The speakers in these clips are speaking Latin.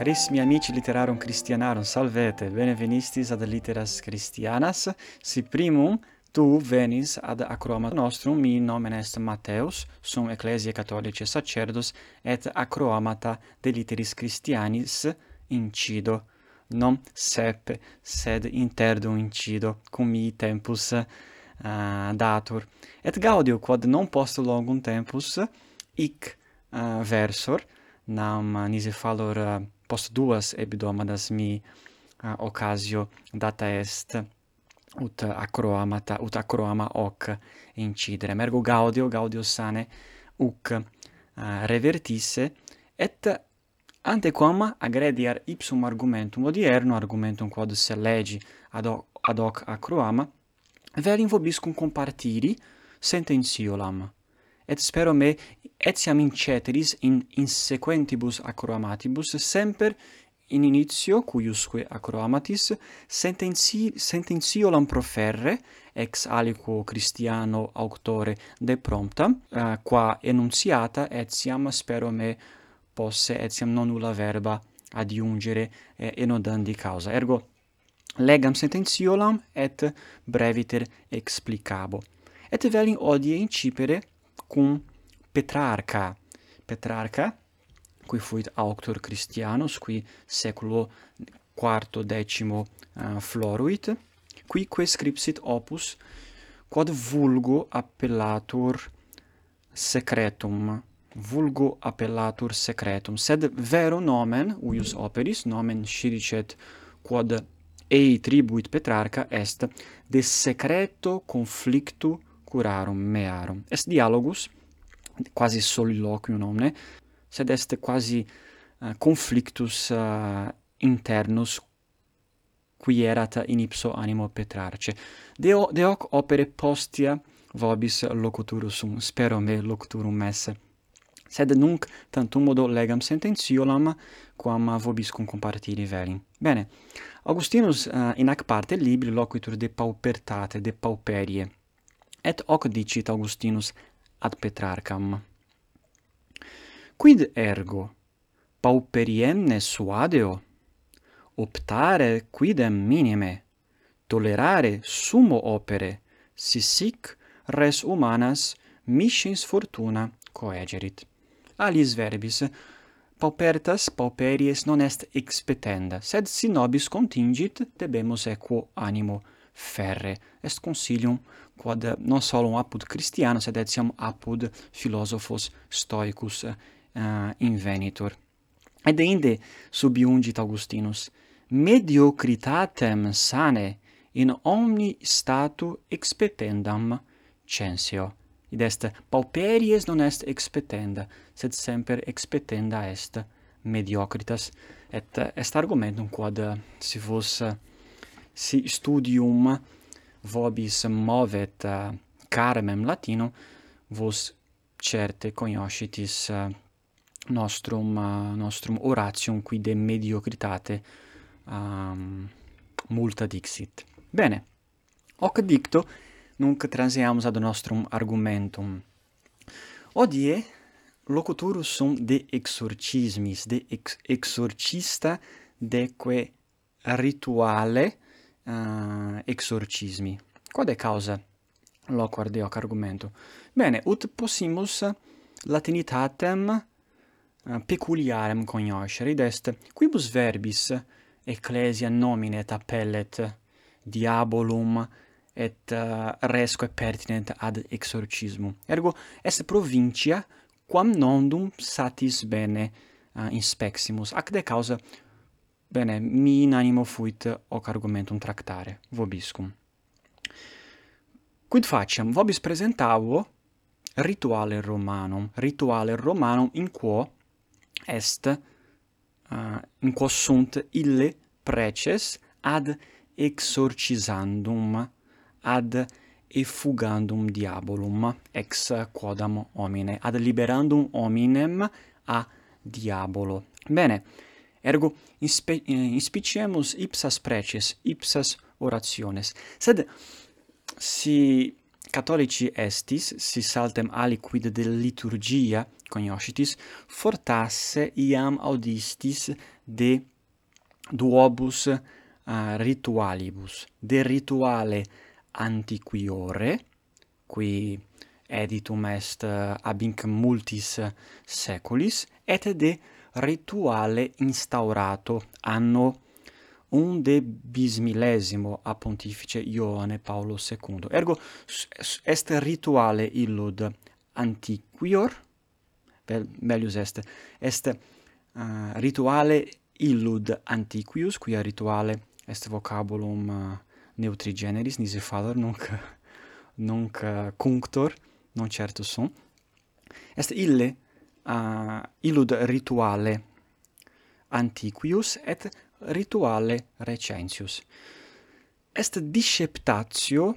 Carissimi amici literarum Christianarum, salvete, benevenistis ad litteras Christianas, si primum tu venis ad acroama nostrum, mi nomen est Mateus, sum ecclesiae catholicae sacerdos, et acroamata de litteris Christianis incido, non sepe, sed interdum incido, cum mi tempus uh, datur. Et gaudio, quod non post longum tempus, ic uh, eh, versor, nam nisi fallor uh, eh, post duas hebdomadas mi uh, occasio data est ut acroamata ut acroama hoc incidere mergo gaudio gaudio sane uc uh, revertisse et antequam agrediar ipsum argumentum odierno argumentum quod se legi ad hoc, ad hoc acroama velim vobiscum compartiri sententiolam et spero me etiam in ceteris in insequentibus acroamatibus semper in initio cuiusque acroamatis sentenci sententiolam proferre ex aliquo Christiano auctore de prompta uh, qua enunciata etiam spero me posse etiam non nulla verba adiungere eh, enodandi causa. Ergo legam sententiolam et breviter explicabo. Et velim odie incipere cum Petrarca. Petrarca, qui fuit auctor Christianus, qui seculo quarto decimo uh, floruit, quique scripsit opus, quod vulgo appellatur secretum vulgo appellatur secretum sed vero nomen uius operis nomen scidicet quod ei tribuit Petrarca est de secreto conflictu curarum mearum. Est dialogus, quasi soliloquium omne, sed est quasi uh, conflictus uh, internus qui erat in ipso animo Petrarce. Deo, deoc opere postia vobis locuturus sum, spero me locuturum esse. Sed nunc tantum modo legam sententiolam, quam vobis cum compartiri velim. Bene, Augustinus uh, in ac parte libri loquitur de paupertate, de pauperie, et hoc dicit Augustinus ad Petrarcam. Quid ergo? Pauperiemne suadeo? Optare quidem minime? Tolerare sumo opere? Si sic res humanas miscens fortuna coegerit. Alis verbis paupertas pauperies non est expetenda sed si nobis contingit debemus equo animo ferre est consilium quod non solum apud Christianus sed etiam apud philosophos stoicus uh, invenitur. Ed inde subiungit Augustinus, mediocritatem sane in omni statu expetendam censio. Id est pauperies non est expetenda, sed semper expetenda est mediocritas, et est argumentum quod eh, si vos eh, si studium vobis movet eh, uh, carmem latino, vos certe cognoscitis uh, eh, nostrum, uh, nostrum oratium qui de mediocritate um, multa dixit. Bene, hoc dicto, nunc transeamus ad nostrum argumentum. Odie locuturus sum de exorcismis, de ex exorcista deque rituale, uh, exorcismi. Quod è causa loquar deoc argumento? Bene, ut possimus latinitatem uh, peculiarem cognoscere, id est quibus verbis ecclesia nominet appellet diabolum et uh, resque pertinent ad exorcismum. Ergo est provincia quam nondum satis bene uh, inspeximus. Ac de causa Bene, mi in animo fuit hoc argumentum tractare, vobiscum. Quid faciam? Vobis presentavo rituale romanum, rituale romanum in quo est uh, in quo sunt ille preces ad exorcisandum ad effugandum diabolum ex quodam homine ad liberandum hominem a diabolo. Bene. Ergo inspe, eh, inspiciemus ipsas preces, ipsas orationes. Sed si catholici estis, si saltem aliquid de liturgia cognoscitis, fortasse iam audistis de duobus uh, ritualibus, de rituale antiquiore, qui editum est uh, ab inc multis seculis, et de rituale instaurato anno 11 a pontifice Ioane Paolo II. Ergo est rituale illud antiquior, vel, melius est, est uh, rituale illud antiquius, quia rituale est vocabulum uh, neutri generis, nisi falor, nunc, nunc uh, cunctor, non certus sum, est ille uh, illud rituale antiquius et rituale recensius. Est disceptatio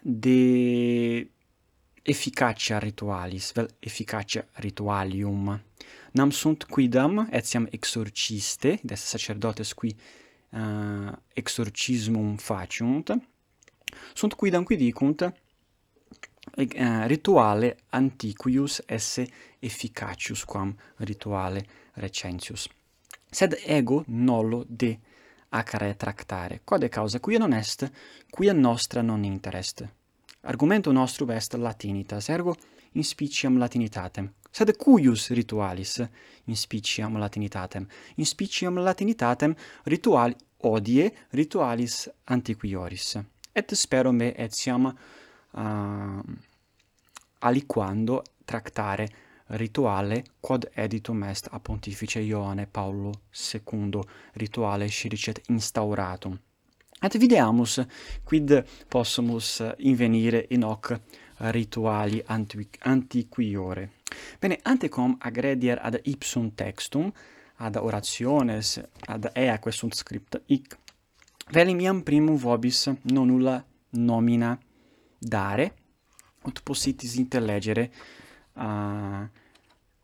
de efficacia ritualis, vel efficacia ritualium. Nam sunt quidam, etiam exorciste, des sacerdotes qui uh, exorcismum faciunt, sunt quidam qui dicunt Eh, eh, rituale antiquius esse efficacius quam rituale recensius. Sed ego nolo de acare tractare, quod causa quia non est, quia nostra non interest. Argumentum nostrum est latinitas, ergo inspiciam latinitatem, sed cuius ritualis inspiciam latinitatem? Inspiciam latinitatem ritual odie ritualis antiquioris. Et spero me etiam uh, aliquando tractare rituale quod editum est a pontifice Ioane Paulo II rituale scilicet instauratum. Et videamus quid possumus invenire in hoc rituali antiquiore. Bene, antecom agredier ad ipsum textum, ad orationes, ad ea quesunt script hic, velim iam primum vobis non nulla nomina dare, ut possitis intellegere uh,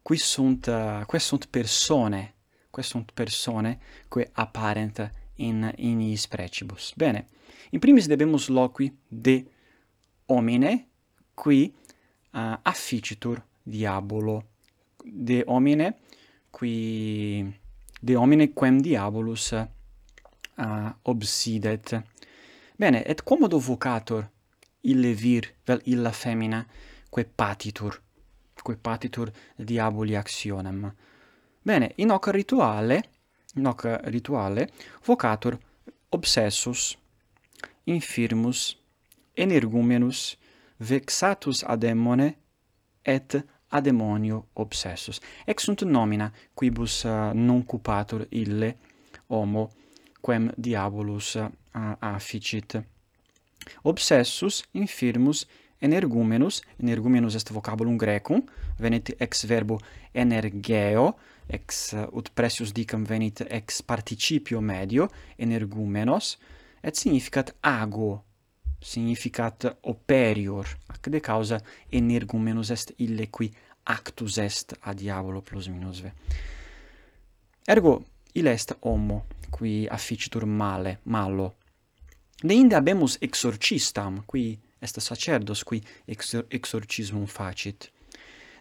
qui sunt uh, quae sunt persone quae sunt persone quae apparent in in his precibus. Bene in primis debemus loqui de homine qui uh, afficitur diabolo. De homine qui de homine quem diabolus uh, obsidet. Bene et commodo vocator ille vir vel illa femina quae patitur quae patitur diaboli actionem. Bene in hoc rituale in hoc rituale vocatur obsessus infirmus energumenus vexatus a demone et a demonio obsessus. Ex sunt nomina quibus uh, non cupatur ille homo quem diabolus uh, afficit obsessus infirmus energumenus, energumenus est vocabulum grecum, venit ex verbo energeo, ex uh, ut precius dicam venit ex participio medio, energumenos, et significat ago, significat operior, ac de causa energumenus est ille qui actus est a diabolo plus minus ve. Ergo, ille est homo, qui afficitur male, malo, Deinde habemus exorcistam, qui est sacerdos, qui exor exorcismum facit.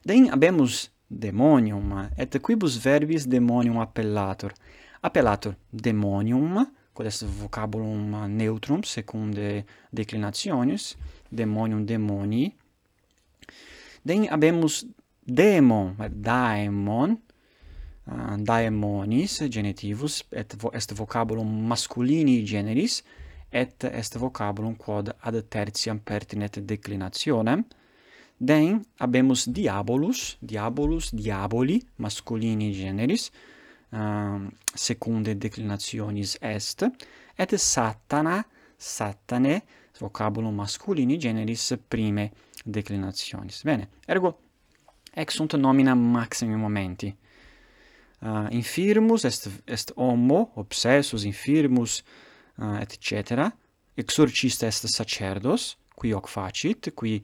Dein habemus demonium, et quibus verbis demonium appellator. Appellator demonium, quod est vocabulum neutrum secunde declinationis, demonium demoni. Dein habemus demon, daemon, ah, daemonis genitivus, et vo est vocabulum masculini generis, et est vocabulum quod ad tertiam pertinet declinationem, Den habemus diabolus, diabolus, diaboli, masculini generis, um, secunde declinationis est, et satana, satane, vocabulum masculini generis prime declinationis. Bene, ergo ex sunt nomina maximi momenti. Uh, infirmus est, est homo, obsessus, infirmus, uh, et cetera. Exorcista est sacerdos qui hoc facit qui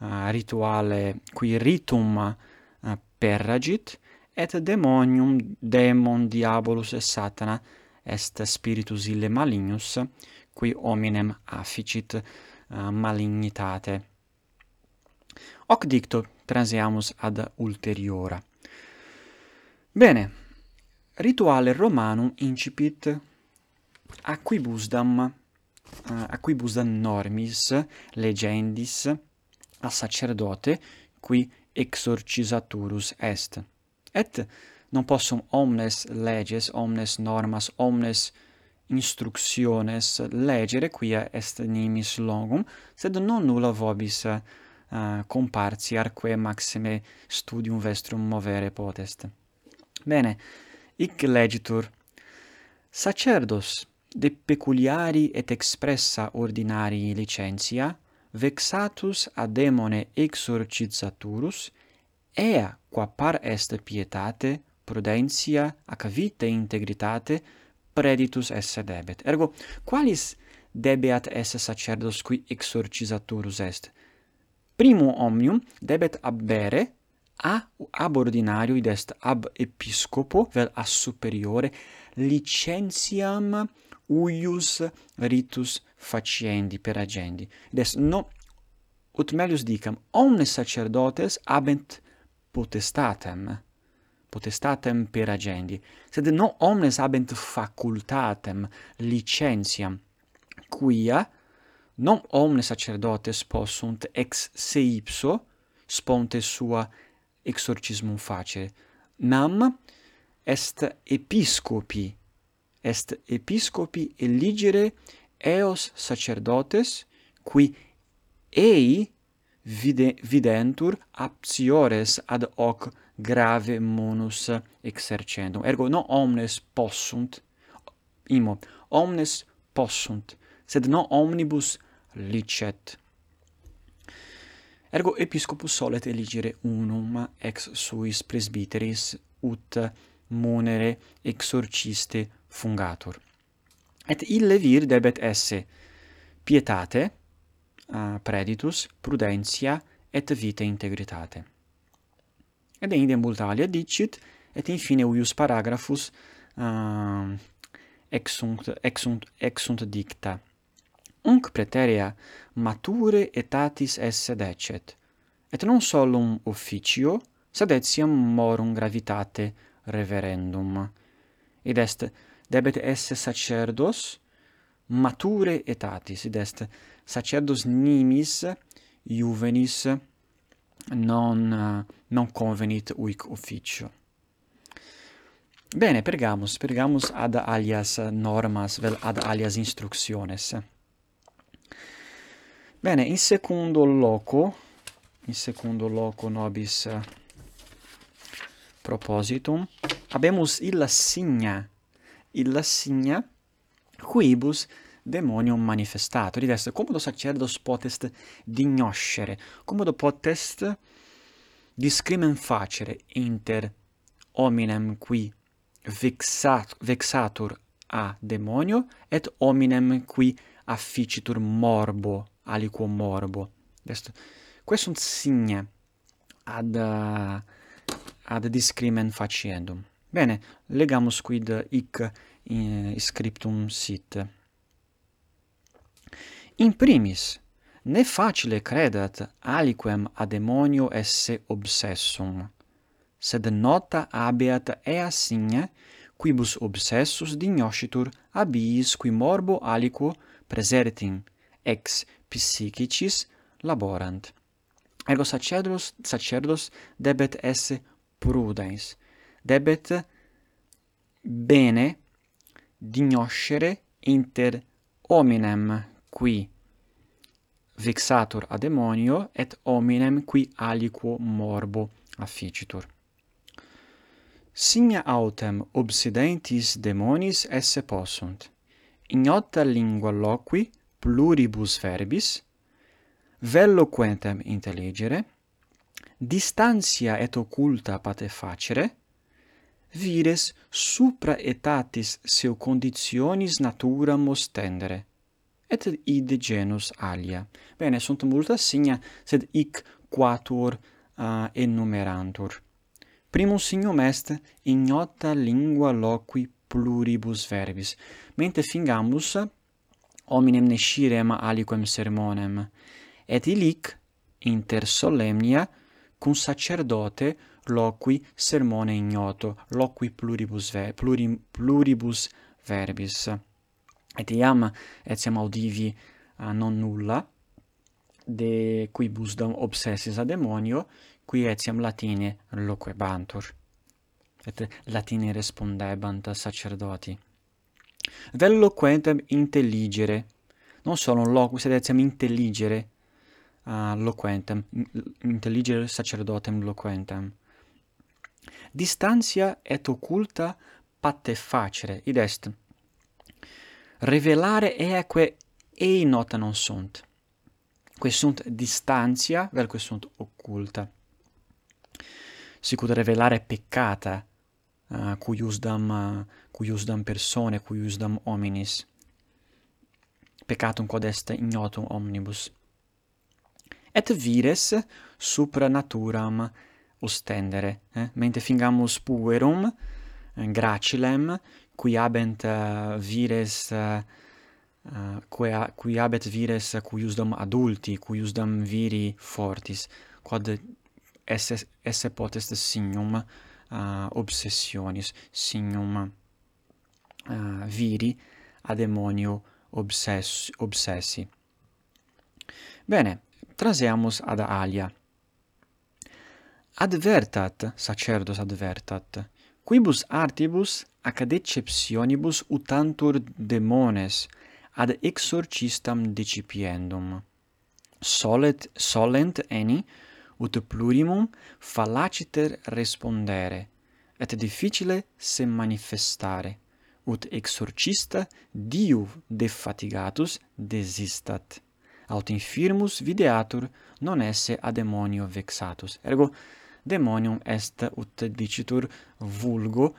uh, rituale qui ritum uh, perragit et demonium demon diabolus et satana est spiritus ille malignus qui hominem afficit uh, malignitate. Hoc dicto transiamus ad ulteriora. Bene rituale romanum incipit acquibusdam uh, eh, acquibusdam normis legendis a sacerdote qui exorcisaturus est. Et non possum omnes leges omnes normas omnes instructiones legere quia est nimis longum sed non nulla vobis uh, comparsi arque maxime studium vestrum movere potest. Bene hic legitur sacerdos de peculiari et expressa ordinarii licentia, vexatus a demone exorcizaturus, ea qua par est pietate, prudentia, ac vitae integritate, preditus esse debet. Ergo, qualis debeat esse sacerdos qui exorcizaturus est? Primum omnium debet abbere, a ab ordinario id est ab episcopo vel a superiore licentiam uius ritus faciendi per agendi. Des no ut melius dicam omnes sacerdotes habent potestatem potestatem per agendi sed no omnes habent facultatem licentiam quia non omnes sacerdotes possunt ex se ipso sponte sua exorcismum facere nam est episcopi est episcopi eligere eos sacerdotes, qui ei vide, videntur aptiores ad hoc grave munus exercendum. Ergo, non omnes possunt, imo, omnes possunt, sed non omnibus licet. Ergo episcopus solet eligere unum ex suis presbiteris ut munere exorciste fungatur. Et ille vir debet esse pietate, uh, preditus, prudentia et vitae integritate. Ed eidem multalia dicit, et infine uius paragrafus uh, exunt, exunt, exunt dicta. Unc preterea mature etatis esse decet, et non solum officio, sed etiam morum gravitate reverendum. Id est debet esse sacerdos mature etatis, id est sacerdos nimis juvenis non, non convenit uic officio. Bene, pergamus, pergamus ad alias normas, vel ad alias instructiones. Bene, in secundo loco, in secundo loco nobis eh, propositum, habemus illa signa illa signa quibus demonium manifestato. Ed est comodo sacerdos potest dignoscere, comodo potest discrimen facere inter hominem qui vexat, vexatur a demonio et hominem qui afficitur morbo, aliquo morbo. Est questum signa ad uh, ad discrimen faciendum. Bene, legamus quid hic in scriptum sit. In primis, ne facile credat aliquem a demonio esse obsessum, sed nota abeat ea signa quibus obsessus dignoscitur abiis qui morbo aliquo presertim, ex psychicis laborant. Ergo sacerdos, sacerdos debet esse prudens, debet bene dignoscere inter hominem qui vexatur a demonio et hominem qui aliquo morbo afficitur. Signa autem obsidentis demonis esse possunt. Ignota lingua loqui pluribus verbis, velloquentem intelligere, distantia et occulta pate facere, vires supra etatis seu conditionis natura mostendere et id genus alia. Bene sunt multa signa sed hic quatuor uh, enumerantur. Primum signum est ignota lingua loqui pluribus verbis mente fingamus hominem nescirem aliquem sermonem et illic inter solemnia cum sacerdote loqui sermone ignoto, loqui pluribus, ve, plurim, pluribus verbis. Et iam etiam audivi uh, non nulla, de quibus dom obsessis a demonio, qui etiam latine loquebantur. Et latine respondebant sacerdoti. Vel loquentem intelligere, non solo loquis, sed etiam intelligere uh, loquentem, intelligere sacerdotem loquentem. Distantia et occulta patte facere, id est. Revelare eaque ei nota non sunt, que sunt distantia, vel quae sunt occulta. Sicut revelare peccata, uh, cuiusdam, uh, cuiusdam persone, cuiusdam hominis. Peccatum quod est ignotum omnibus. Et vires supra naturam ostendere, eh? mente fingamus puerum eh, gracilem qui habent uh, vires eh, uh, quia, qui habet vires cuiusdam adulti, cuiusdam viri fortis, quod esse, esse potest signum uh, obsessionis, signum uh, viri ad demonio obsess, obsessi. Bene, traseamus ad alia. Advertat, sacerdos advertat, quibus artibus ac ad exceptionibus utantur demones ad exorcistam decipiendum. Solet solent eni ut plurimum fallaciter respondere et difficile se manifestare ut exorcista diu defatigatus desistat aut infirmus videatur non esse a demonio vexatus ergo demonium est ut dicitur vulgo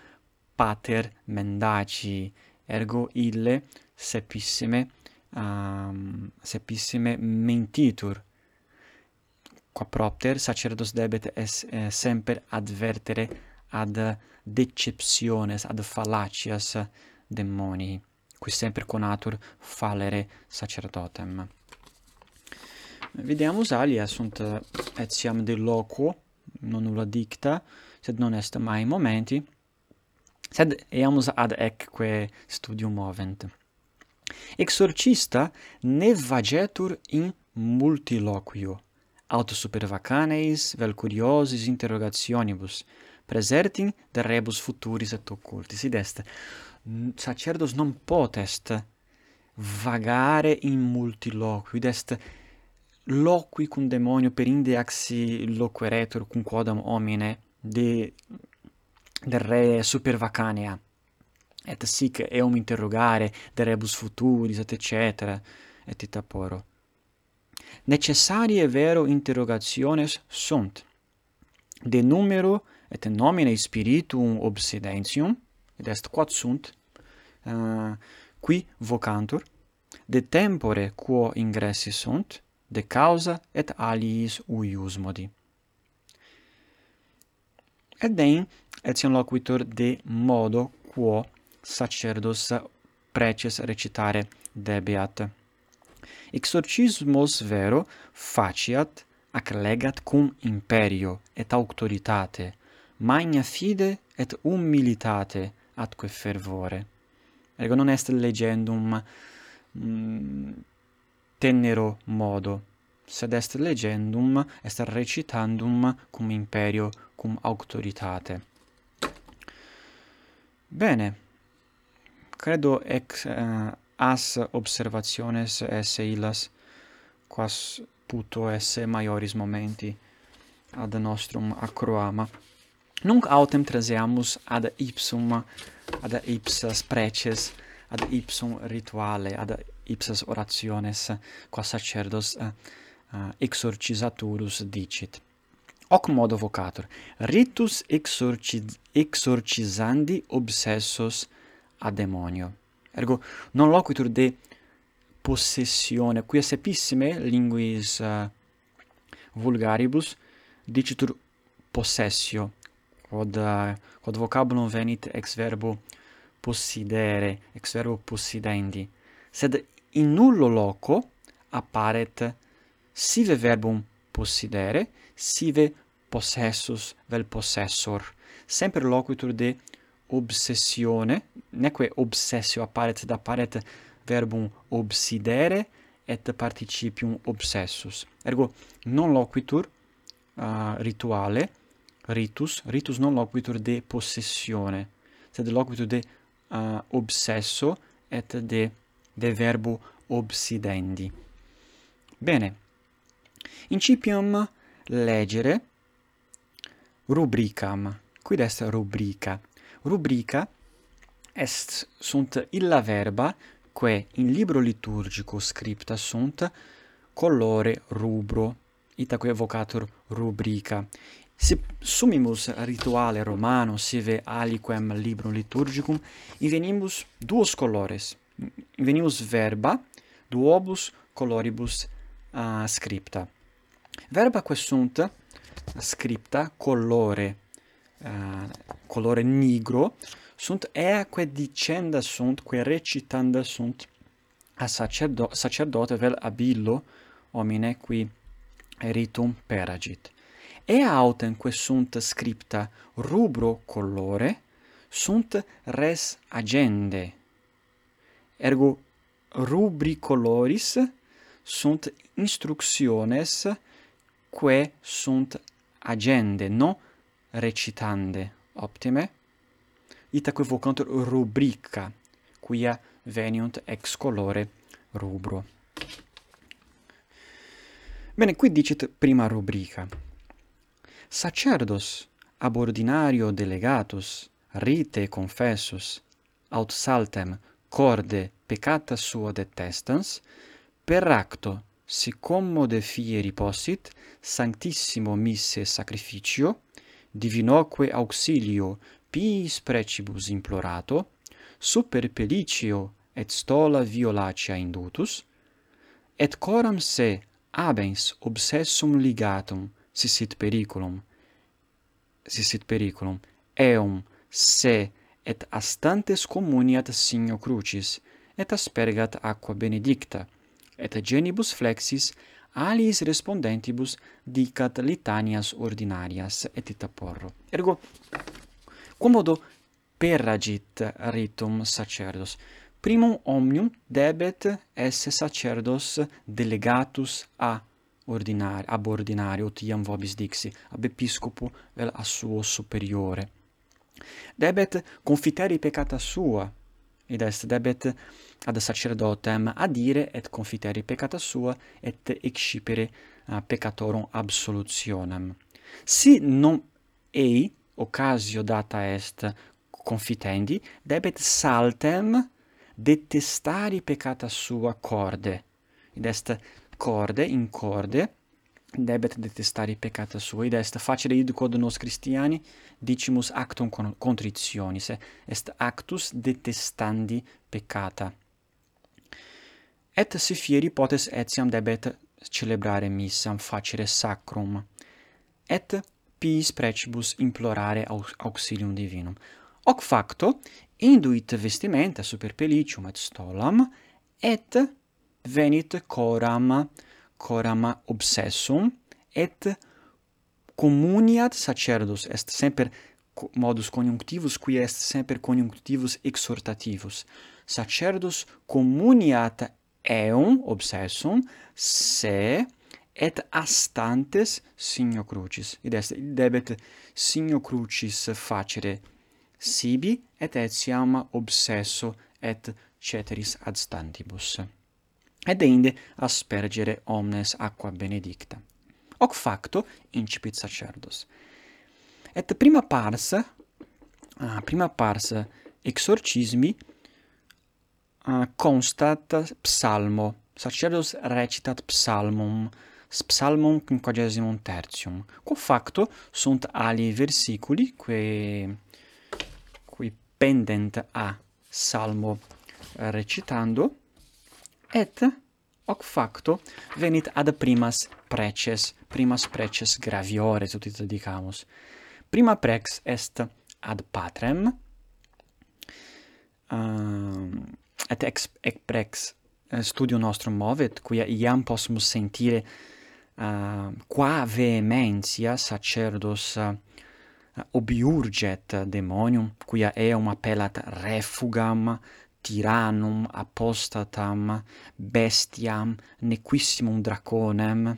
pater mendaci ergo ille sepissime um, sepissime mentitur. Qua propter sacerdos debet es eh, semper advertere ad deceptiones ad fallacias demonii qui semper conatur fallere sacerdotem. Videamus alia sunt eh, etiam de loquo non nulla dicta, sed non est mai momenti, sed eamus ad ecque studium movent. Exorcista ne vagetur in multiloquio, aut super vacaneis vel curiosis interrogationibus, presertim de rebus futuris et occultis. Id est, sacerdos non potest vagare in multiloquio, id est loqui cum demonio per inde axi loqueretur cum quodam homine de del re supervacanea et sic eum interrogare de rebus futuris et cetera et ita poro. Necessarie vero interrogationes sunt. De numero et nomine spiritum obsidentium et est quod sunt uh, qui vocantur de tempore quo ingressi sunt de causa et aliis uius modi. Et dein etiam loquitur de modo quo sacerdos preces recitare debeat. Exorcismos vero faciat ac legat cum imperio et auctoritate, magna fide et humilitate atque fervore. Ergo non est legendum mm, tenero modo. Sed est legendum est recitandum cum imperio cum auctoritate bene. Credo ex uh, as observationes esse illas quas puto esse maioris momenti ad nostrum acroama. Nunc autem traseamus ad ipsum ad ipsas preces ad ipsum rituale, ad ipsas orationes, qua sacerdos uh, uh, exorcisaturus dicit. Hoc modo vocator ritus exorciz exorcisandi obsessos a demonio. Ergo, non loquitur de possessione, qui sepissime linguis uh, vulgaribus dicitur possessio, quod, uh, quod vocabulum venit ex verbo possidere, ex verbo possidendi, sed in nullo loco apparet sive verbum possidere, sive possessus vel possessor, sempre loquitur de obsessione, neque obsessio apparet, sed apparet verbum obsidere et participium obsessus. Ergo, non loquitur uh, rituale, ritus, ritus non loquitur de possessione, sed loquitur de uh, obsesso et de de verbo obsidendi. Bene. Incipium legere rubricam. Quid est rubrica? Rubrica est sunt illa verba quae in libro liturgico scripta sunt colore rubro itaque vocatur rubrica Si sumimus rituale Romano sive aliquem librum liturgicum invenimus duos colores. Invenimus verba duobus coloribus uh, scripta. Verba questunt scripta colore uh, colore nigro sunt eaque dicenda sunt quae recitanda sunt a sacerdo sacerdote vel abillo homine qui ritum peragit e autem quae sunt scripta rubro colore sunt res agende. Ergo rubri coloris sunt instructiones quae sunt agende no recitande. Optime? Itaque vocantur rubrica quia veniunt ex colore rubro. Bene, qui dicit prima rubrica sacerdos ab ordinario delegatus rite confessus aut saltem corde peccata sua detestans per acto si commode fieri possit sanctissimo misse sacrificio divinoque auxilio piis precibus implorato super pelicio et stola violacea indutus et coram se abens obsessum ligatum si sit periculum, si sit periculum, eum se et astantes communiat signo crucis, et aspergat aqua benedicta, et genibus flexis aliis respondentibus dicat litanias ordinarias et ita porro. Ergo, quomodo peragit ritum sacerdos? Primum omnium debet esse sacerdos delegatus a ordinari, ab ordinario, tiam vobis dixi, ab episcopo vel a suo superiore. Debet confiteri peccata sua, id est debet ad sacerdotem adire et confiteri peccata sua et excipere uh, peccatorum absolutionem. Si non ei occasio data est confitendi, debet saltem detestari peccata sua corde, id est corde in corde debet detestari peccata sua, id est facere id quod nos Christiani dicimus actum contritionis, est actus detestandi peccata. Et si fieri potes etiam debet celebrare missam, facere sacrum, et pis precibus implorare auxilium divinum. Hoc facto, induit vestimenta super pelicium et stolam, et venit coram coram obsessum et communiat sacerdos est semper modus conjunctivus qui est semper conjunctivus exhortativus. Sacerdos communiat eum obsessum se et astantes signo crucis. Id est debet signo crucis facere sibi et etiam obsesso et ceteris ad stantibus et inde aspergere omnes aqua benedicta. Hoc facto incipit sacerdos. Et prima parsa, uh, prima parsa exorcismi uh, constat psalmo, sacerdos recitat psalmum, psalmum quinquagesimum tertium. Quo facto sunt ali versiculi que qui pendent a salmo recitando et hoc facto venit ad primas preces, primas preces graviores utit dicamus. Prima prex est ad patrem, uh, et ex, ex prex eh, studio nostrum movet, quia iam possumus sentire uh, qua vehementia sacerdos uh, obiurget demonium, quia eum appellat refugam, tyrannum apostatam bestiam nequissimum draconem.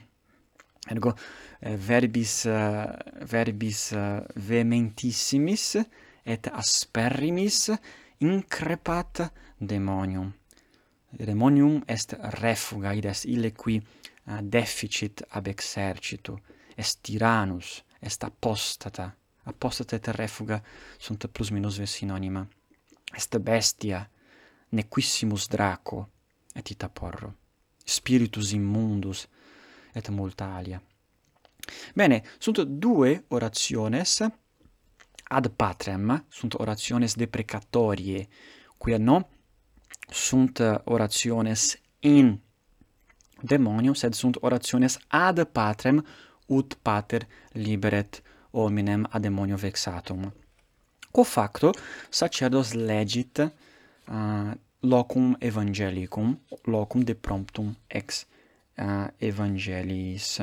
Ergo eh, verbis uh, verbis eh, uh, vehementissimis et asperrimis increpat demonium. Demonium est refuga id est ille qui uh, deficit ab exercitu. Est tyrannus est apostata. Apostata et refuga sunt plus minus synonyma est bestia nequissimus draco et ita porro. Spiritus immundus et multa alia bene sunt due orationes ad patrem sunt orationes deprecatorie quia non sunt orationes in demonio sed sunt orationes ad patrem ut pater liberet hominem ad demonio vexatum. Quo facto sacerdos legit uh, locum evangelicum, locum de promptum ex uh, evangelis.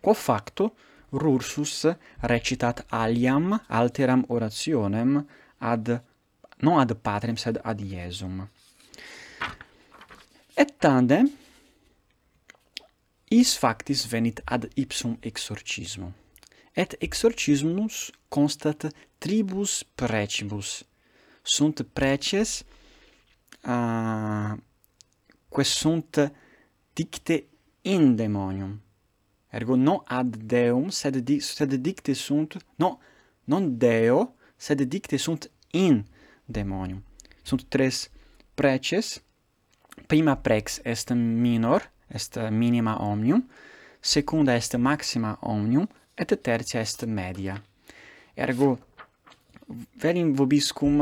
Quo facto Rursus recitat aliam alteram orationem ad non ad patrem sed ad Iesum. Et tandem is factis venit ad ipsum exorcismo. Et exorcismus constat tribus precibus. Sunt preces uh, quesunt dicte in demonium. Ergo non ad deum sed di sed dicte sunt no non deo sed dicte sunt in demonium. Sunt tres preces. Prima prex est minor est minima omnium. Secunda est maxima omnium et tertia est media. Ergo verim vobiscum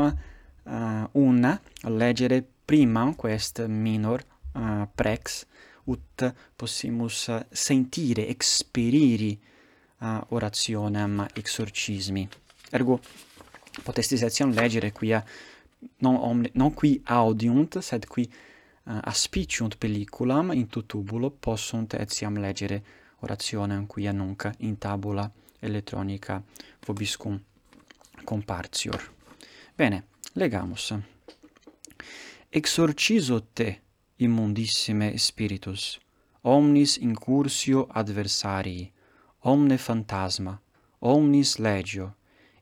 uh, una legere prima quest minor uh, prex ut possimus sentire experiri uh, orationem exorcismi. Ergo potestis etiam legere quia non omne non qui audiunt sed qui uh, aspiciunt pelliculam in tutubulo possunt etiam legere orationem quia nunc in tabula elettronica vobiscum compartior. Bene legamus exorcizo te immundissime spiritus omnis incursio adversarii omne fantasma omnis legio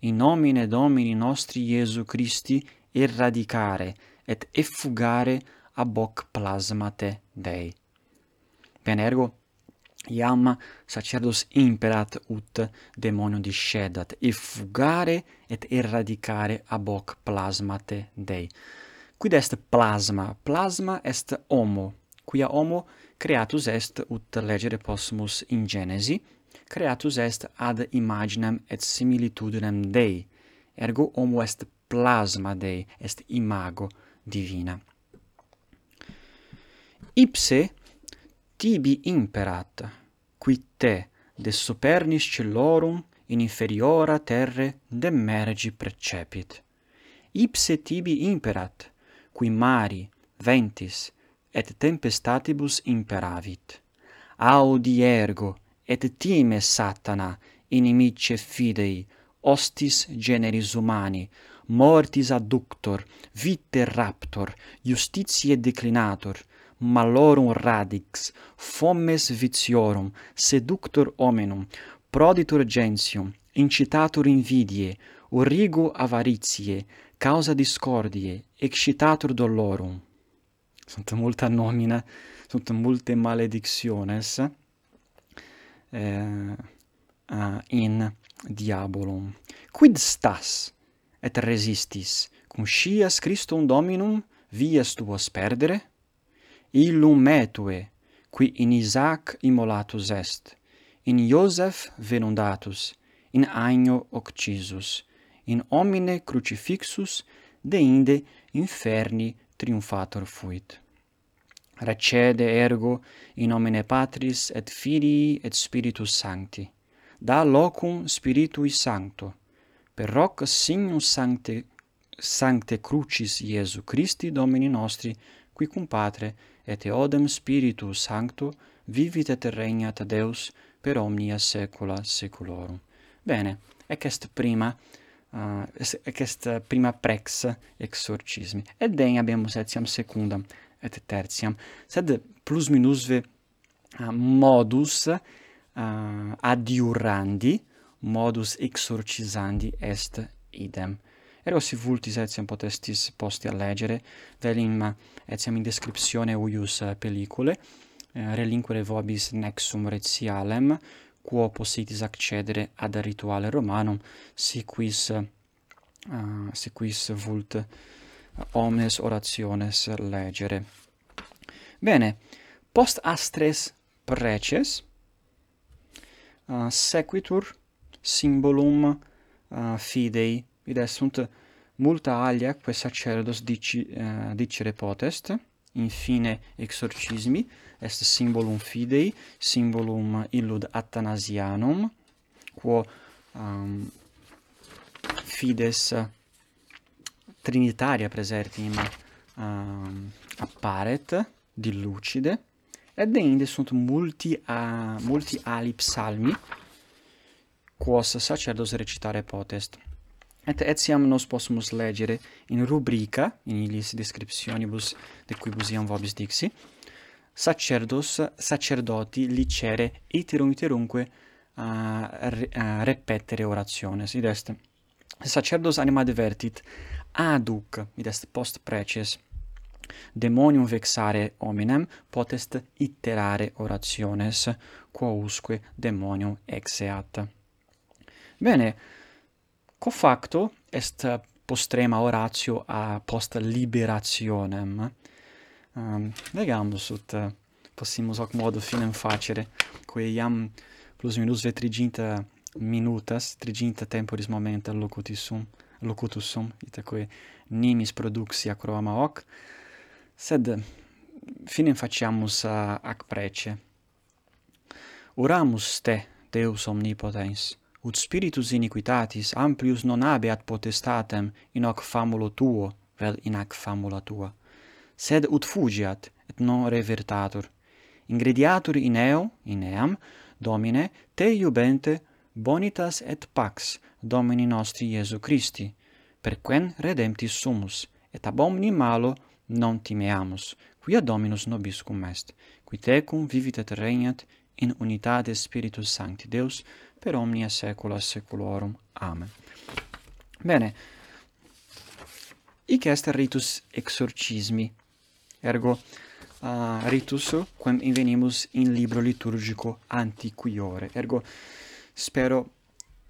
in nomine domini nostri Iesu Christi eradicare et effugare ab hoc plasmate Dei Venergo iam sacerdos imperat ut demonio discedat, effugare et eradicare ab hoc plasmate Dei. Quid est plasma? Plasma est homo, quia homo creatus est, ut legere possumus in Genesi, creatus est ad imaginem et similitudinem Dei, ergo homo est plasma Dei, est imago divina. Ipse tibi imperat, qui te de supernis cellorum in inferiora terre demergi precepit. Ipse tibi imperat, qui mari, ventis, et tempestatibus imperavit. Audi ergo, et time satana, inimice fidei, hostis generis humani, mortis adductor, vite raptor, justitiae declinator, malorum radix, fomes viciorum, seductor hominum, proditor gentium, incitator invidie, origo avaritiae, causa discordiae, excitatur dolorum. Sunt multa nomina, sunt multe maledictiones eh, in diabolum. Quid stas et resistis cum scias Christum Dominum vias tuas perdere? Illum metue, qui in Isaac immolatus est, in Iosef venundatus, in agno occisus, in homine crucifixus deinde inferni triumphator fuit. Recede ergo in nomine Patris et Filii et Spiritus Sancti. Da locum Spiritui Sancto. Per hoc signum sancte sancte crucis Iesu Christi Domini nostri, qui cum Patre et eodem Spiritus Sancto vivit et regnat Deus per omnia saecula saeculorum. Bene, ec est prima Ah, uh, questa eh, prima prex exorcismi. Et den habemus etiam secundam et tertiam, sed plus minusve uh, modus uh, adiurandi, modus exorcisandi est idem. Ergo si vultis etiam potestis posti a legere, velim etiam in descriptione uius eh, pellicule, uh, eh, relinquere vobis nexum retialem, quo possitis accedere ad rituale romanum si quis uh, si quis vult eh, omnes orationes legere. Bene post astres preces uh, sequitur symbolum uh, fidei id sunt multa alia quae sacerdos dici, uh, dicere potest infine exorcismi est symbolum fidei, symbolum illud Athanasianum, quo um, fides trinitaria presertim um, apparet, dilucide, et inde sunt multi, a, multi ali psalmi, quos sacerdos recitare potest. Et etiam nos possumus legere in rubrica, in illis descriptionibus de quibus iam vobis dixi, sacerdos, sacerdoti, licere, iterum iterumque a, re, a repetere orationes. Id est, sacerdos anima advertit, aduc, id est post preces, demonium vexare hominem potest iterare orationes, quousque demonium exeat. Bene, co facto est postrema oratio a post liberationem, um, legando ut uh, eh, possimus hoc modo finem facere, quae iam plus minus vetriginta minutas, triginta temporis momenta locutus sum, locutus sum, itaque nimis produxi acroama hoc, sed finem faciamus uh, ac prece. oramus te, Deus omnipotens, ut spiritus iniquitatis amplius non habeat potestatem in hoc famulo tuo, vel in hac famula tua sed ut fugiat, et non revertatur. Ingrediatur in eo, in eam, Domine, te iubente, bonitas et pax, Domini nostri Iesu Christi, per quen redemptis sumus, et ab omni malo non timeamus, quia Dominus nobiscum est, qui tecum vivit et regnat in unitate Spiritus Sancti Deus, per omnia saecula saeculorum. Amen. Bene, Ic est ritus exorcismi, Ergo uh, ritus quem invenimus in libro liturgico antiquiore. Ergo spero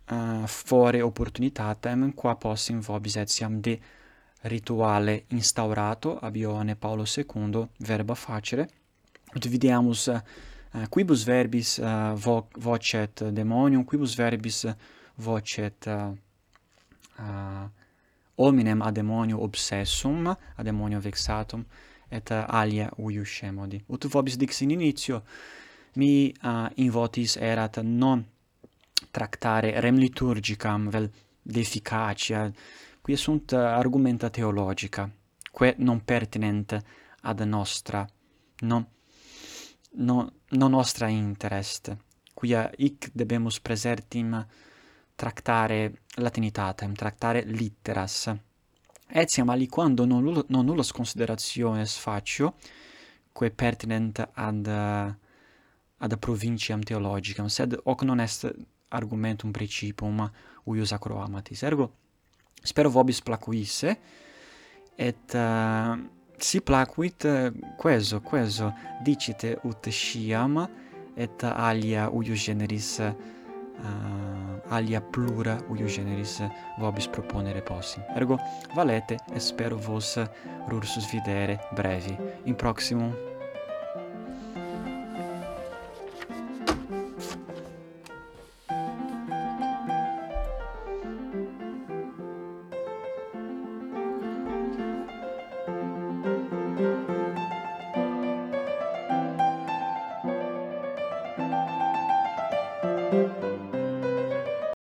uh, fore opportunitatem qua possim vobis etiam de rituale instaurato ab Ioanne Paolo II verba facere ut videamus uh, quibus verbis uh, vo vocet demonium quibus verbis vocet uh, uh, hominem ad demonio obsessum ad demonio vexatum et alia uius schemodi. Ut vobis dix in initio, mi uh, invotis erat non tractare rem liturgicam vel deficacia, qui sunt argumenta theologica, que non pertinent ad nostra, non, non, non nostra interest, quia hic debemus presertim tractare latinitatem, tractare litteras, etiam aliquando quando non, non nullos considerationes facio, quae pertinent ad, ad provinciam theologicam, sed hoc non est argumentum principum uius acroamatis. Ergo, spero vobis placuisse, et uh, si placuit queso, queso dicite ut sciam, et alia uius generis uh, alia plura uio generis eh, vobis proponere possi. Ergo valete et spero vos eh, rursus videre brevi in proximum